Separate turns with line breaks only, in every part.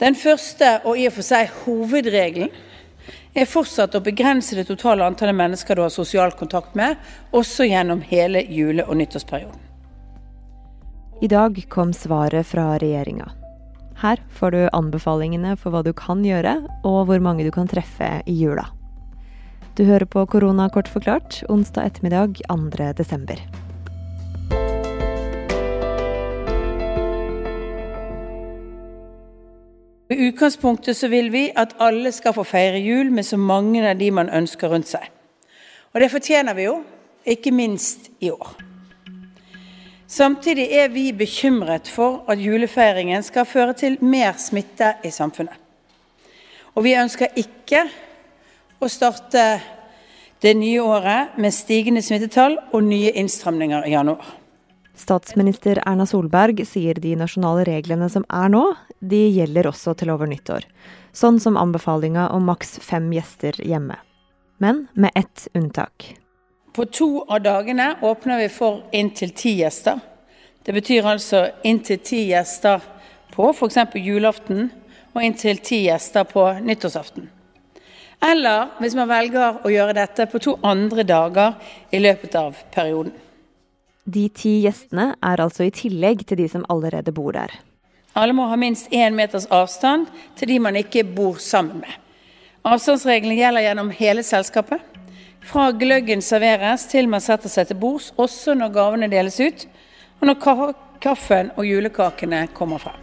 Den første og i og for seg hovedregelen er fortsatt å begrense det totale antallet mennesker du har sosial kontakt med, også gjennom hele jule- og nyttårsperioden.
I dag kom svaret fra regjeringa. Her får du anbefalingene for hva du kan gjøre, og hvor mange du kan treffe i jula. Du hører på Korona kort forklart onsdag ettermiddag 2. desember.
I utgangspunktet så vil vi at alle skal få feire jul med så mange av de man ønsker rundt seg. Og det fortjener vi jo, ikke minst i år. Samtidig er vi bekymret for at julefeiringen skal føre til mer smitte i samfunnet. Og vi ønsker ikke å starte det nye året med stigende smittetall og nye innstramninger i januar.
Statsminister Erna Solberg sier de nasjonale reglene som er nå, de gjelder også til over nyttår. Sånn som anbefalinga om maks fem gjester hjemme. Men med ett unntak.
På to av dagene åpner vi for inntil ti gjester. Det betyr altså inntil ti gjester på f.eks. julaften og inntil ti gjester på nyttårsaften. Eller hvis man velger å gjøre dette på to andre dager i løpet av perioden.
De ti gjestene er altså i tillegg til de som allerede bor der.
Alle må ha minst én meters avstand til de man ikke bor sammen med. Avstandsreglene gjelder gjennom hele selskapet. Fra gløggen serveres til man setter seg til bords, også når gavene deles ut, og når kaffen og julekakene kommer frem.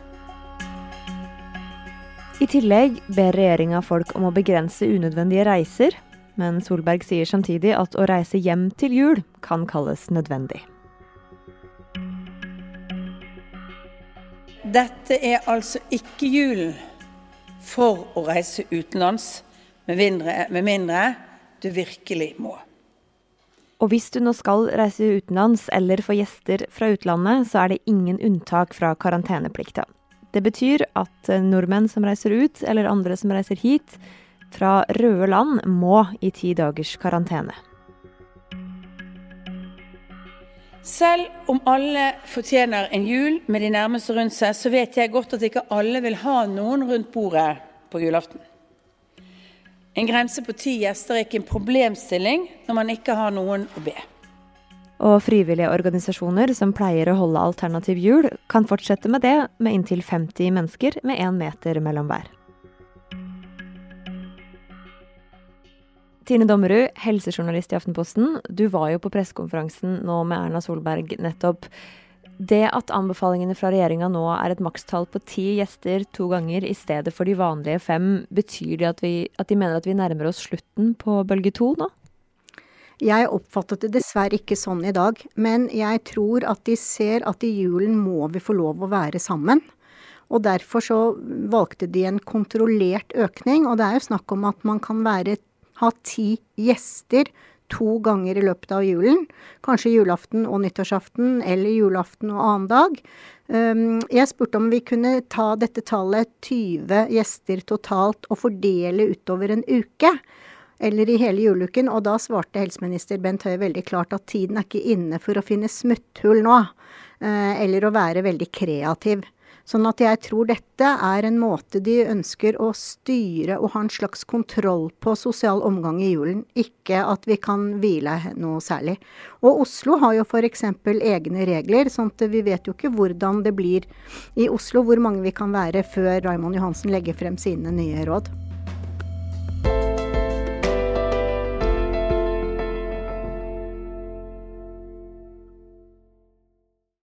I tillegg ber regjeringa folk om å begrense unødvendige reiser, men Solberg sier samtidig at å reise hjem til jul kan kalles nødvendig.
Dette er altså ikke julen for å reise utenlands, med mindre, med mindre du virkelig må.
Og hvis du nå skal reise utenlands eller få gjester fra utlandet, så er det ingen unntak fra karanteneplikta. Det betyr at nordmenn som reiser ut, eller andre som reiser hit, fra røde land, må i ti dagers karantene.
Selv om alle fortjener en jul med de nærmeste rundt seg, så vet jeg godt at ikke alle vil ha noen rundt bordet på julaften. En grense på ti gjester er ikke en problemstilling når man ikke har noen å be.
Og frivillige organisasjoner som pleier å holde alternativ jul, kan fortsette med det med inntil 50 mennesker med én meter mellom hver. Tine Dommerud, helsejournalist i Aftenposten. Du var jo på pressekonferansen nå med Erna Solberg nettopp. Det at anbefalingene fra regjeringa nå er et makstall på ti gjester to ganger i stedet for de vanlige fem, betyr det at, vi, at de mener at vi nærmer oss slutten på bølge to nå?
Jeg oppfattet det dessverre ikke sånn i dag, men jeg tror at de ser at i julen må vi få lov å være sammen. Og derfor så valgte de en kontrollert økning, og det er jo snakk om at man kan være ha ti gjester to ganger i løpet av julen. Kanskje julaften og nyttårsaften, eller julaften og annen dag. Um, jeg spurte om vi kunne ta dette tallet 20 gjester totalt og fordele utover en uke. Eller i hele juleuken. Og da svarte helseminister Bent Høie veldig klart at tiden er ikke inne for å finne smutthull nå. Uh, eller å være veldig kreativ. Sånn at jeg tror dette er en måte de ønsker å styre og ha en slags kontroll på sosial omgang i julen, ikke at vi kan hvile noe særlig. Og Oslo har jo f.eks. egne regler, sånn at vi vet jo ikke hvordan det blir i Oslo, hvor mange vi kan være før Raymond Johansen legger frem sine nye råd.